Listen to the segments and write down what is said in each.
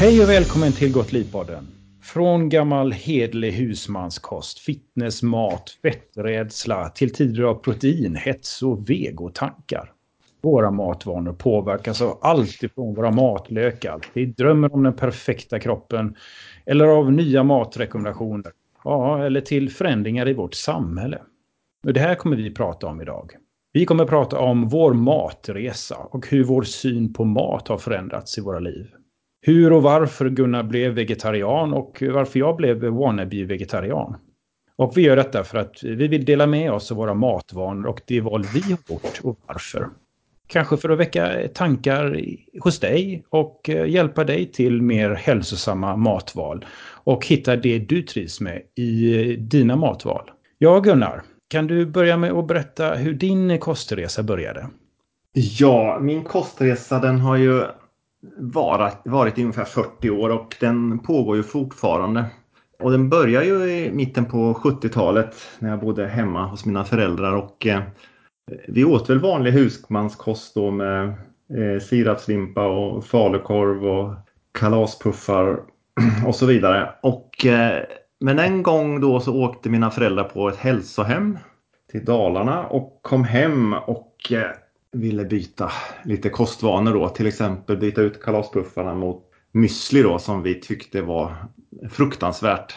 Hej och välkommen till Gott Livpodden. Från gammal hedlig husmanskost, fitness, mat, fetträdsla till tider av protein, hets och vegotankar. Våra matvanor påverkas av allt ifrån våra matlökar till drömmen om den perfekta kroppen eller av nya matrekommendationer. Ja, eller till förändringar i vårt samhälle. Och det här kommer vi prata om idag. Vi kommer prata om vår matresa och hur vår syn på mat har förändrats i våra liv. Hur och varför Gunnar blev vegetarian och varför jag blev wannabe-vegetarian. Och vi gör detta för att vi vill dela med oss av våra matvanor och det val vi har gjort och varför. Kanske för att väcka tankar hos dig och eh, hjälpa dig till mer hälsosamma matval. Och hitta det du trivs med i eh, dina matval. Ja, Gunnar, kan du börja med att berätta hur din kostresa började? Ja, min kostresa den har ju varit, varit i ungefär 40 år och den pågår ju fortfarande. Och den börjar ju i mitten på 70-talet när jag bodde hemma hos mina föräldrar och eh, vi åt väl vanlig husmanskost då med eh, sirapslimpa och falukorv och kalaspuffar och så vidare. Och, eh, men en gång då så åkte mina föräldrar på ett hälsohem till Dalarna och kom hem och eh, ville byta lite kostvanor då. Till exempel byta ut kalaspuffarna mot müsli då som vi tyckte var fruktansvärt.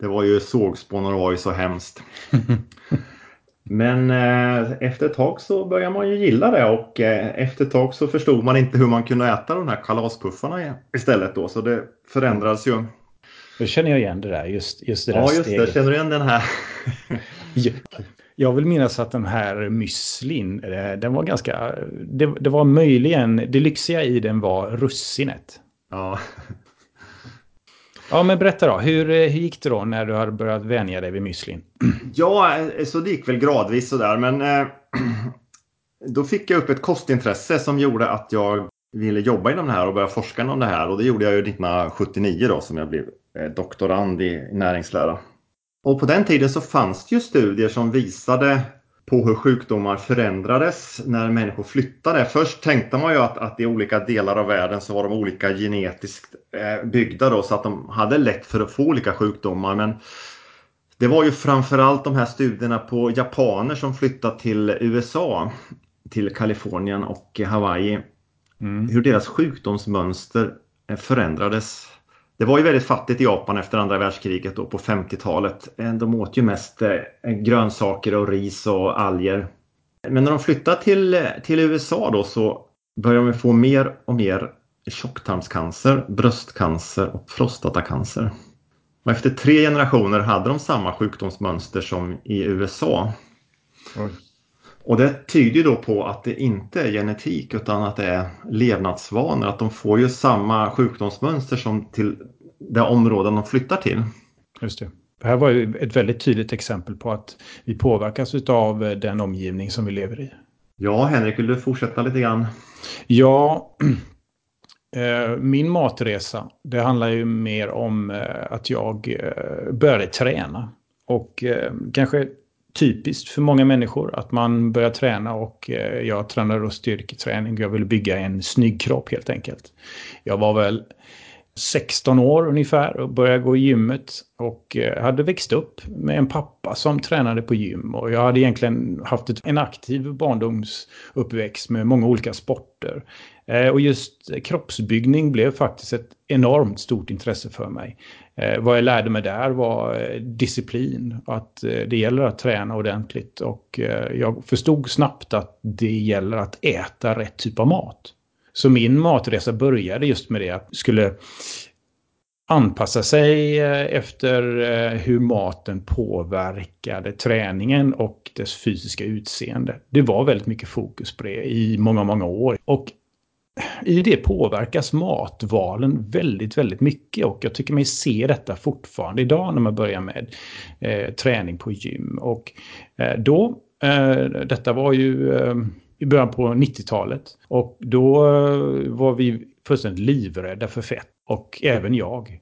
Det var ju sågspån och det var ju så hemskt. Men eh, efter ett tag så började man ju gilla det och eh, efter ett tag så förstod man inte hur man kunde äta de här kalaspuffarna istället då. Så det förändrades ju. Då känner jag igen det där. Just, just det där ja, just steget. det. Känner du igen den här? Jag vill minnas att den här müslin, eh, den var ganska... Det, det, var möjligen... Det lyxiga i den var russinet. Ja. Ja, men berätta då. Hur, hur gick det då när du har börjat vänja dig vid müslin? Ja, så det gick väl gradvis sådär. Men eh, då fick jag upp ett kostintresse som gjorde att jag ville jobba inom det här och börja forska om det här. Och det gjorde jag ju 1979 då som jag blev eh, doktorand i näringslära. Och på den tiden så fanns det ju studier som visade på hur sjukdomar förändrades när människor flyttade. Först tänkte man ju att, att i olika delar av världen så var de olika genetiskt eh, byggda då så att de hade lätt för att få olika sjukdomar. Men det var ju framförallt de här studierna på japaner som flyttat till USA, till Kalifornien och Hawaii. Mm. Hur deras sjukdomsmönster förändrades det var ju väldigt fattigt i Japan efter andra världskriget då på 50-talet. Eh, de åt ju mest eh, grönsaker och ris och alger. Men när de flyttade till, eh, till USA då så började de få mer och mer tjocktarmscancer, bröstcancer och prostatacancer. Och efter tre generationer hade de samma sjukdomsmönster som i USA. Oj. Och det tyder då på att det inte är genetik utan att det är levnadsvanor. Att de får ju samma sjukdomsmönster som till det områden de flyttar till. Just det. Det här var ju ett väldigt tydligt exempel på att vi påverkas av den omgivning som vi lever i. Ja, Henrik, vill du fortsätta lite grann? Ja, eh, min matresa, det handlar ju mer om eh, att jag eh, började träna. Och kanske typiskt för många människor att man börjar träna och eh, jag tränar då styrketräning. Jag vill bygga en snygg kropp helt enkelt. Jag var väl 16 år ungefär och började gå i gymmet och eh, hade växt upp med en pappa som tränade på gym och jag hade egentligen haft en aktiv barndomsuppväxt med många olika sporter. Eh, och just kroppsbyggning blev faktiskt ett enormt stort intresse för mig. Eh, vad jag lärde mig där var eh, disciplin. Att eh, det gäller att träna ordentligt. Och eh, jag förstod snabbt att det gäller att äta rätt typ av mat. Så min matresa började just med det. Jag skulle anpassa sig eh, efter eh, hur maten påverkade träningen och dess fysiska utseende. Det var väldigt mycket fokus på det i många, många år. Och i det påverkas matvalen väldigt, väldigt mycket och jag tycker mig se detta fortfarande idag när man börjar med eh, träning på gym. Och eh, då, eh, detta var ju eh, i början på 90-talet och då eh, var vi fullständigt livrädda för fett och även jag.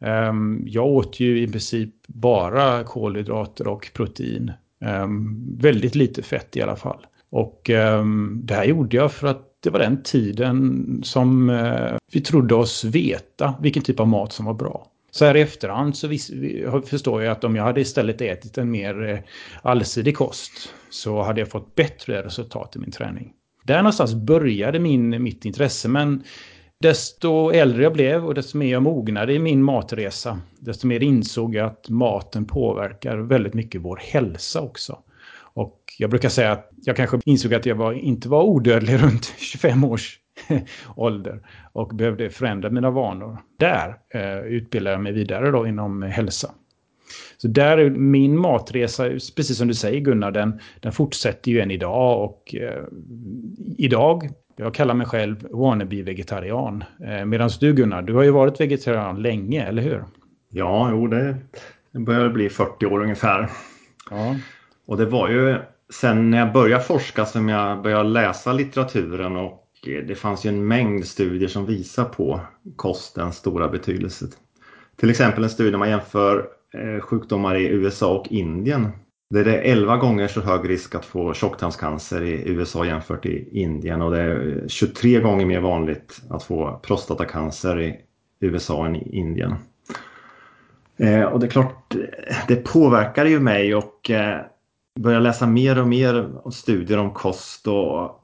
Ehm, jag åt ju i princip bara kolhydrater och protein. Ehm, väldigt lite fett i alla fall. Och ehm, det här gjorde jag för att det var den tiden som eh, vi trodde oss veta vilken typ av mat som var bra. Så här i efterhand så vis, förstår jag att om jag hade istället ätit en mer eh, allsidig kost så hade jag fått bättre resultat i min träning. Där någonstans började min, mitt intresse men desto äldre jag blev och desto mer jag mognade i min matresa desto mer insåg jag att maten påverkar väldigt mycket vår hälsa också. Jag brukar säga att jag kanske insåg att jag var, inte var odödlig runt 25 års ålder och behövde förändra mina vanor. Där eh, utbildade jag mig vidare då inom hälsa. Så där är min matresa, precis som du säger Gunnar, den, den fortsätter ju än idag och eh, idag, jag kallar mig själv wannabe-vegetarian. Eh, Medan du Gunnar, du har ju varit vegetarian länge, eller hur? Ja, jo det, det börjar bli 40 år ungefär. Ja. Och det var ju sen när jag började forska som jag började läsa litteraturen och eh, det fanns ju en mängd studier som visar på kostens stora betydelse. Till exempel en studie där man jämför eh, sjukdomar i USA och Indien. Där det är 11 gånger så hög risk att få tjocktarmscancer i USA jämfört i Indien och det är eh, 23 gånger mer vanligt att få prostatacancer i USA än i Indien. Och det är klart, det påverkar ju mig och börjar läsa mer och mer studier om kost och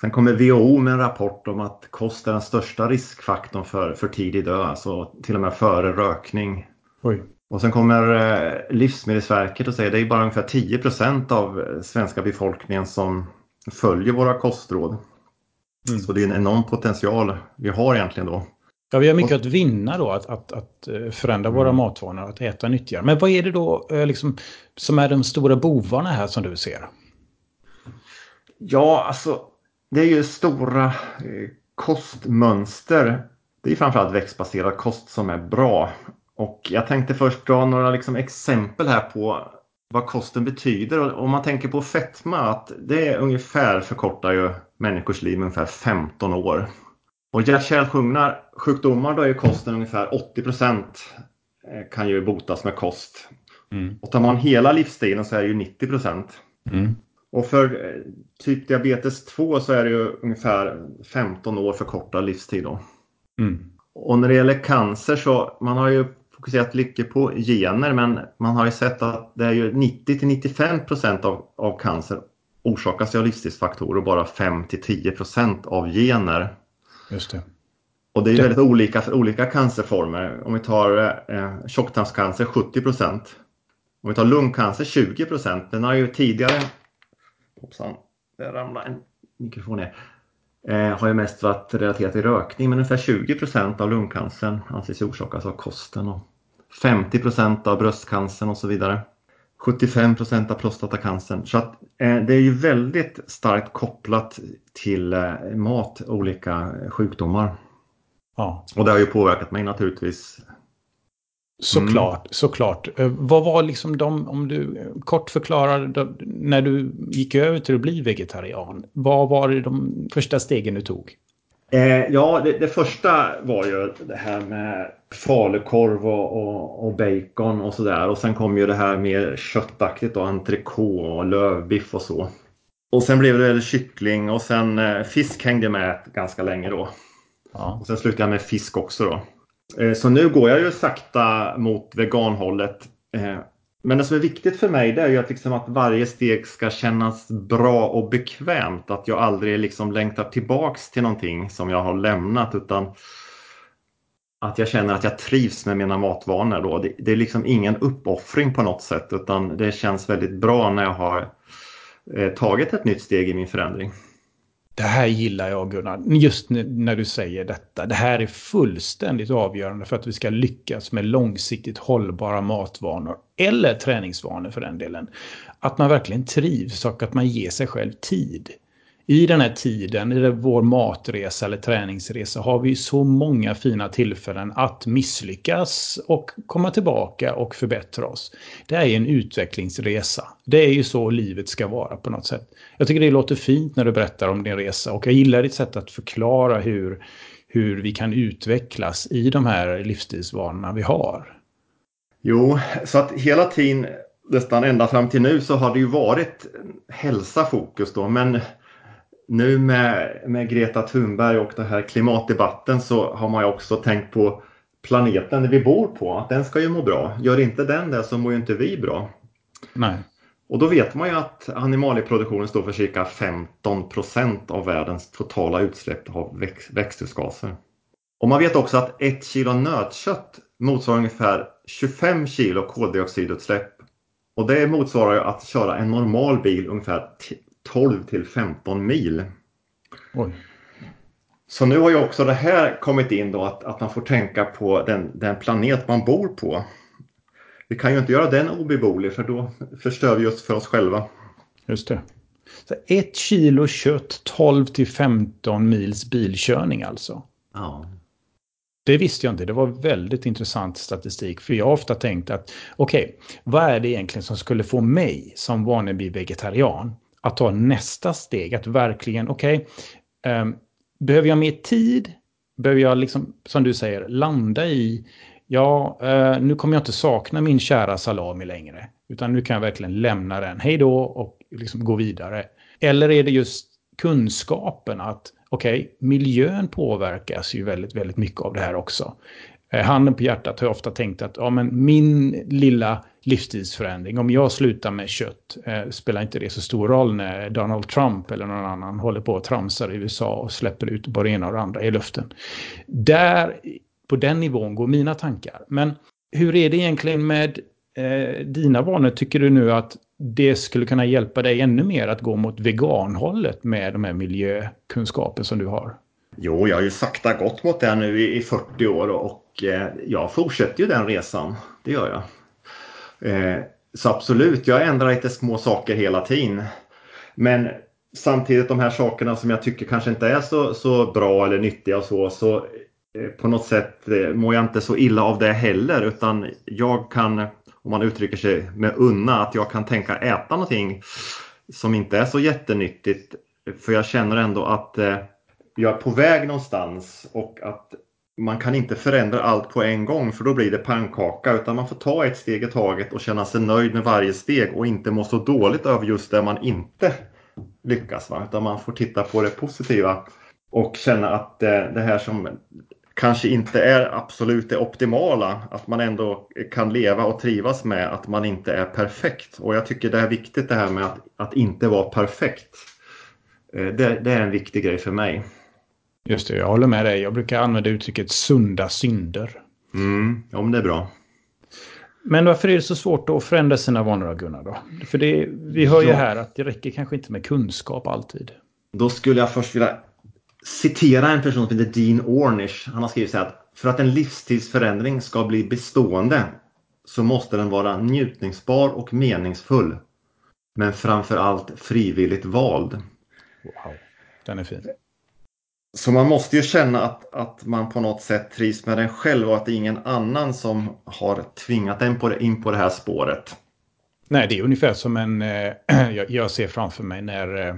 sen kommer WHO med en rapport om att kost är den största riskfaktorn för, för tidig död, alltså till och med före rökning. Oj. Och sen kommer eh, Livsmedelsverket och säger att det är bara ungefär 10% av svenska befolkningen som följer våra kostråd. Mm. Så det är en enorm potential vi har egentligen då. Ja, vi har mycket att vinna då, att, att, att eh, förändra våra mm. matvanor, att äta nyttigare. Men vad är det då eh, liksom, som är de stora bovarna här som du ser? Ja, alltså det är ju stora eh, kostmönster. Det är framförallt växtbaserad kost som är bra. Och jag tänkte först dra några liksom exempel här på vad kosten betyder. Om man tänker på fetma, att det är ungefär förkortar ju människors liv med ungefär 15 år. Och hjärt-kärlsjukdomar då är kosten ungefär 80 procent eh, kan ju botas med kost. Mm. Och tar man hela livsstilen så är det ju 90 procent. Mm. Och för eh, typ diabetes 2 så är det ju ungefär 15 år förkortad livstid då. Mm. Och när det gäller cancer så man har ju fokuserat mycket på gener men man har ju sett att det är ju 90 till 95 procent av, av cancer orsakas av livsstilsfaktorer och bara 5 till 10 procent av gener. Just det. Och det är väldigt olika för olika cancerformer. Om vi tar eh, tjocktarmscancer 70 procent. Om vi tar lungcancer 20 procent. Den har ju tidigare... Hoppsan, det ramlade en mikrofon ner. Eh, har ju mest varit relaterat till rökning men ungefär 20 procent av lungcancern anses orsakas av kosten. Och 50 procent av bröstcancern och så vidare. 75 procent av prostatacancern. Så att, eh, det är ju väldigt starkt kopplat till eh, mat, olika sjukdomar. Ja. Och det har ju påverkat mig naturligtvis. Såklart, mm. såklart. Eh, vad var liksom de, om du kort förklarar, när du gick över till att bli vegetarian, vad var de första stegen du tog? Eh, ja, det, det, första var ju det här med falukorv och, och, och bacon och sådär. Och sen kom ju det här mer köttaktigt och entrecote och lövbiff och så. Och sen blev det kyckling och sen eh, fisk hängde med ganska länge då. Ja. Och sen slutade jag med fisk också då. Eh, så nu går jag ju sakta mot veganhållet. Men det som är viktigt för mig det är ju att, liksom att varje steg ska kännas bra och bekvämt. Att jag aldrig liksom längtar tillbaks till någonting som jag har lämnat utan att jag känner att jag trivs med mina matvanor. Då. Det, det är liksom ingen uppoffring på något sätt utan det känns väldigt bra när jag har eh, tagit ett nytt steg i min förändring. Det här gillar jag Gunnar, just när du säger detta. Det här är fullständigt avgörande för att vi ska lyckas med långsiktigt hållbara matvanor. Eller träningsvanor för den delen. Att man verkligen trivs och att man ger sig själv tid i den här tiden, i vår matresa eller träningsresa, har vi så många fina tillfällen att misslyckas och komma tillbaka och förbättra oss. Det är en utvecklingsresa. Det är ju så livet ska vara på något sätt. Jag tycker det låter fint när du berättar om din resa och jag gillar ditt sätt att förklara hur, hur vi kan utvecklas i de här livsstilsvanorna vi har. Jo, så att hela tiden nästan ända fram till nu så har det ju varit hälsa fokus då men nu med, med Greta Thunberg och den här klimatdebatten så har man ju också tänkt på planeten vi bor på, att den ska ju må bra. Gör inte den det så mår ju inte vi bra. Nej. Och då vet man ju att animalieproduktionen står för cirka 15 procent av världens totala utsläpp av väx växthusgaser. Och man vet också att ett kilo nötkött motsvarar ungefär 25 kilo koldioxidutsläpp. Och det motsvarar ju att köra en normal bil ungefär 12 till 15 mil. Oj. Så nu har ju också det här kommit in då att, att man får tänka på den, den planet man bor på. Vi kan ju inte göra den obeboelig för då förstör vi just för oss själva. Just det. Så ett kilo kött, 12 till 15 mils bilkörning alltså. Ja. Det visste jag inte. Det var väldigt intressant statistik. För jag har ofta tänkt att okej, okay, vad är det egentligen som skulle få mig som wannabe vegetarian att ta nästa steg? Att verkligen, okej, okay, um, behöver jag mer tid? Behöver jag, liksom, som du säger, landa i ja, uh, nu kommer jag inte sakna min kära salami längre. Utan nu kan jag verkligen lämna den, hej då, och liksom gå vidare. Eller är det just kunskapen att okej, okay, miljön påverkas ju väldigt, väldigt mycket av det här också. Eh, handen på hjärtat har jag ofta tänkt att ja, men min lilla livsstilsförändring, om jag slutar med kött, eh, spelar inte det så stor roll när Donald Trump eller någon annan håller på och tramsar i USA och släpper ut både det ena och det andra i luften. Där, på den nivån går mina tankar. Men hur är det egentligen med eh, dina vanor? Tycker du nu att det skulle kunna hjälpa dig ännu mer att gå mot veganhållet med de här miljökunskapen som du har? Jo, jag har ju sakta gått mot det nu i, i 40 år och Eh, jag fortsätter ju den resan. Det gör jag. Eh, så absolut, jag ändrar lite små saker hela tiden. Men samtidigt de här sakerna som jag tycker kanske inte är så, så bra eller nyttiga och så, så eh, på något sätt mår jag inte så illa av det heller utan jag kan om man uttrycker sig med unna, att jag kan tänka äta någonting som inte är så jättenyttigt. För jag känner ändå att jag är på väg någonstans och att man kan inte förändra allt på en gång för då blir det pannkaka utan man får ta ett steg i taget och känna sig nöjd med varje steg och inte må så dåligt över just det man inte lyckas. Va? Utan man får titta på det positiva och känna att det, det här som kanske inte är absolut det optimala. Att man ändå kan leva och trivas med att man inte är perfekt. Och jag tycker det är viktigt det här med att, att inte vara perfekt. Eh, det, det är en viktig grej för mig. Just det, jag håller med dig. Jag brukar använda uttrycket sunda synder. Mm, ja, men det är bra. Men varför är det så svårt att förändra sina vanor, Gunnar? Då? För det, vi hör ju ja. här att det räcker kanske inte med kunskap alltid. Då skulle jag först vilja citera en person som heter Dean Ornish. Han har skrivit så här att för att en livstidsförändring ska bli bestående så måste den vara njutningsbar och meningsfull. Men framför allt frivilligt vald. Wow, den är fin. Så man måste ju känna att, att man på något sätt trivs med den själv och att det är ingen annan som har tvingat en på det, in på det här spåret. Nej, det är ungefär som en, eh, jag, ser framför mig när eh,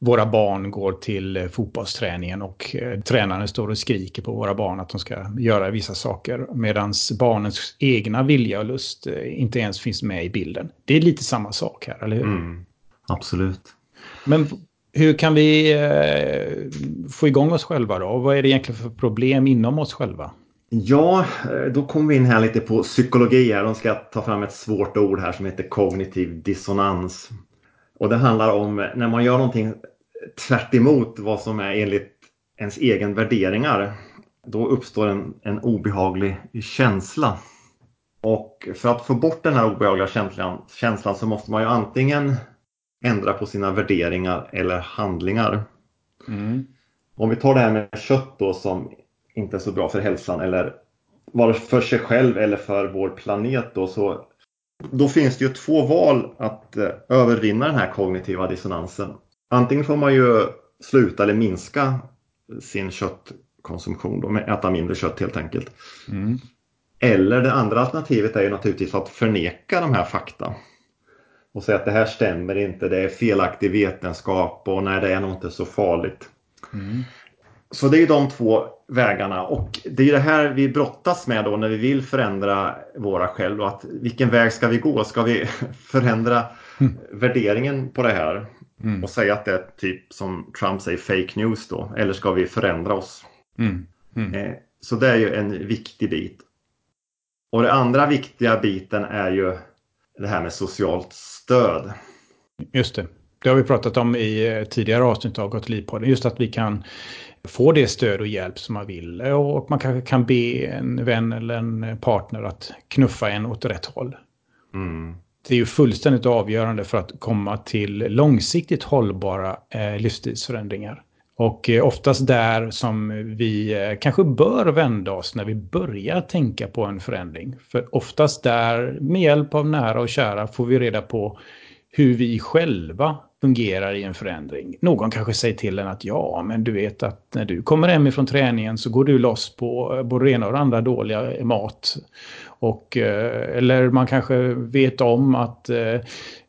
våra barn går till eh, fotbollsträningen och tränaren står och skriker på våra barn att de ska göra vissa saker medan barnens egna vilja och lust inte ens finns med i bilden. Det är lite samma sak här, eller hur? Mm, absolut. Men hur kan vi eh, få igång oss själva då? Och vad är det egentligen för problem inom oss själva? Ja, eh, då kommer vi in här lite på psykologi här. De ska ta fram ett svårt ord här som heter kognitiv dissonans. Och det handlar om eh, när man gör någonting tvärt vad som är enligt ens egen värderingar. Då uppstår en, en obehaglig känsla. Och för att få bort den här obehagliga känslan, känslan så måste man ju antingen ändra på sina värderingar eller handlingar. Mm. Om vi tar det här med kött då som inte är så bra för hälsan eller vare för sig själv eller för vår planet då så då finns det ju två val att eh, övervinna den här kognitiva dissonansen. Antingen får man ju sluta eller minska sin köttkonsumtion, då, med äta mindre kött helt enkelt. Mm. Eller det andra alternativet är ju naturligtvis att förneka de här fakta. Och säga att det här stämmer inte, det är felaktig vetenskap och nej det är nog inte så farligt. Mm. Så det är de två vägarna och det är det här vi brottas med då när vi vill förändra våra själv. Och att vilken väg ska vi gå? Ska vi förändra mm. värderingen på det här mm. och säga att det är typ som Trump säger fake news då? Eller ska vi förändra oss? Mm. Mm. Eh, så det är ju en viktig bit. Och det andra viktiga biten är ju det här med socialt stöd. Just det. Det har vi pratat om i eh, tidigare avsnitt av Gott Just att vi kan få det stöd och hjälp som man vill. Och man kanske kan be en vän eller en partner att knuffa en åt rätt håll. Mm. Det är ju fullständigt avgörande för att komma till långsiktigt hållbara eh, livsstilsförändringar. Och eh, oftast där som vi eh, kanske bör vända oss när vi börjar tänka på en förändring. För oftast där, med hjälp av nära och kära, får vi reda på hur vi själva fungerar i en förändring. Någon kanske säger till en att ja, men du vet att när du kommer hem ifrån träningen så går du loss på eh, både ena och andra dåliga mat. Och, eller man kanske vet om att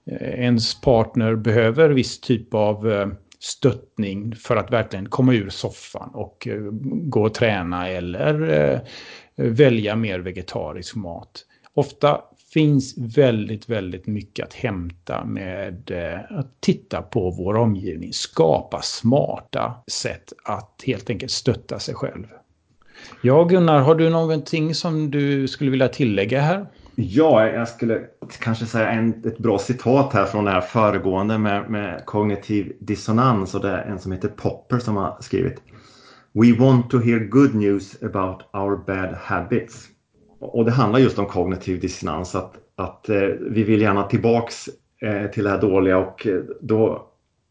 ens partner behöver viss typ av stöttning för att verkligen komma ur soffan och eh, gå och träna eller eh, välja mer vegetarisk mat. Ofta finns väldigt, väldigt mycket att hämta med eh, att titta på vår omgivning. Skapa smarta sätt att helt enkelt stötta sig själv. Ja, Gunnar, har du någonting som du skulle vilja tillägga här? Ja, jag skulle kanske säga en, ett bra citat här från det här föregående med, med kognitiv dissonans och det är en som heter Popper som har skrivit We want to hear good news about our bad habits. Och det handlar just om kognitiv dissonans att, att eh, vi vill gärna tillbaks eh, till det här dåliga och eh, då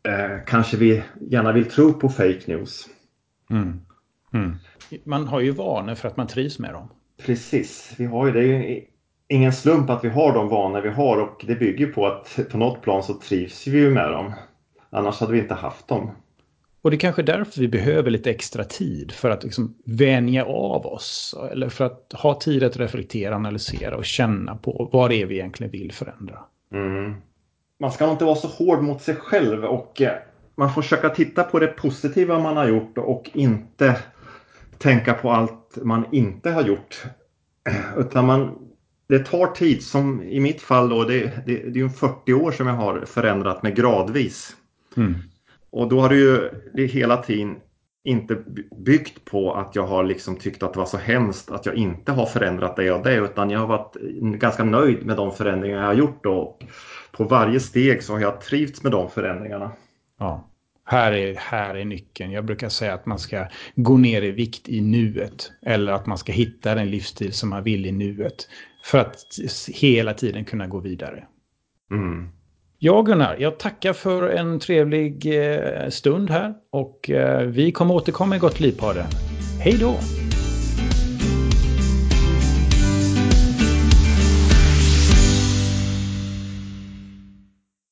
eh, kanske vi gärna vill tro på fake news. Mm. Mm. Man har ju vanor för att man trivs med dem. Precis, vi har ju det ingen slump att vi har de vanor vi har och det bygger på att på något plan så trivs vi ju med dem. Annars hade vi inte haft dem. Och det är kanske därför vi behöver lite extra tid för att liksom vänja av oss. Eller för att ha tid att reflektera, analysera och känna på vad det är vi egentligen vill förändra. Mm. Man ska inte vara så hård mot sig själv och eh, man får försöka titta på det positiva man har gjort och inte tänka på allt man inte har gjort. Utan man det tar tid, som i mitt fall då, det, det, det är ju 40 år som jag har förändrat mig gradvis. Mm. Och då har det ju det hela tiden inte byggt på att jag har liksom tyckt att det var så hemskt att jag inte har förändrat det och det utan jag har varit ganska nöjd med de förändringar jag har gjort och på varje steg så har jag trivts med de förändringarna. Ja. Här är, här är nyckeln. Jag brukar säga att man ska gå ner i vikt i nuet. Eller att man ska hitta den livsstil som man vill i nuet. För att hela tiden kunna gå vidare. Mm. Ja, Gunnar, jag tackar för en trevlig eh, stund här. Och eh, vi kommer återkomma i Gott Liv-podden. Hej då!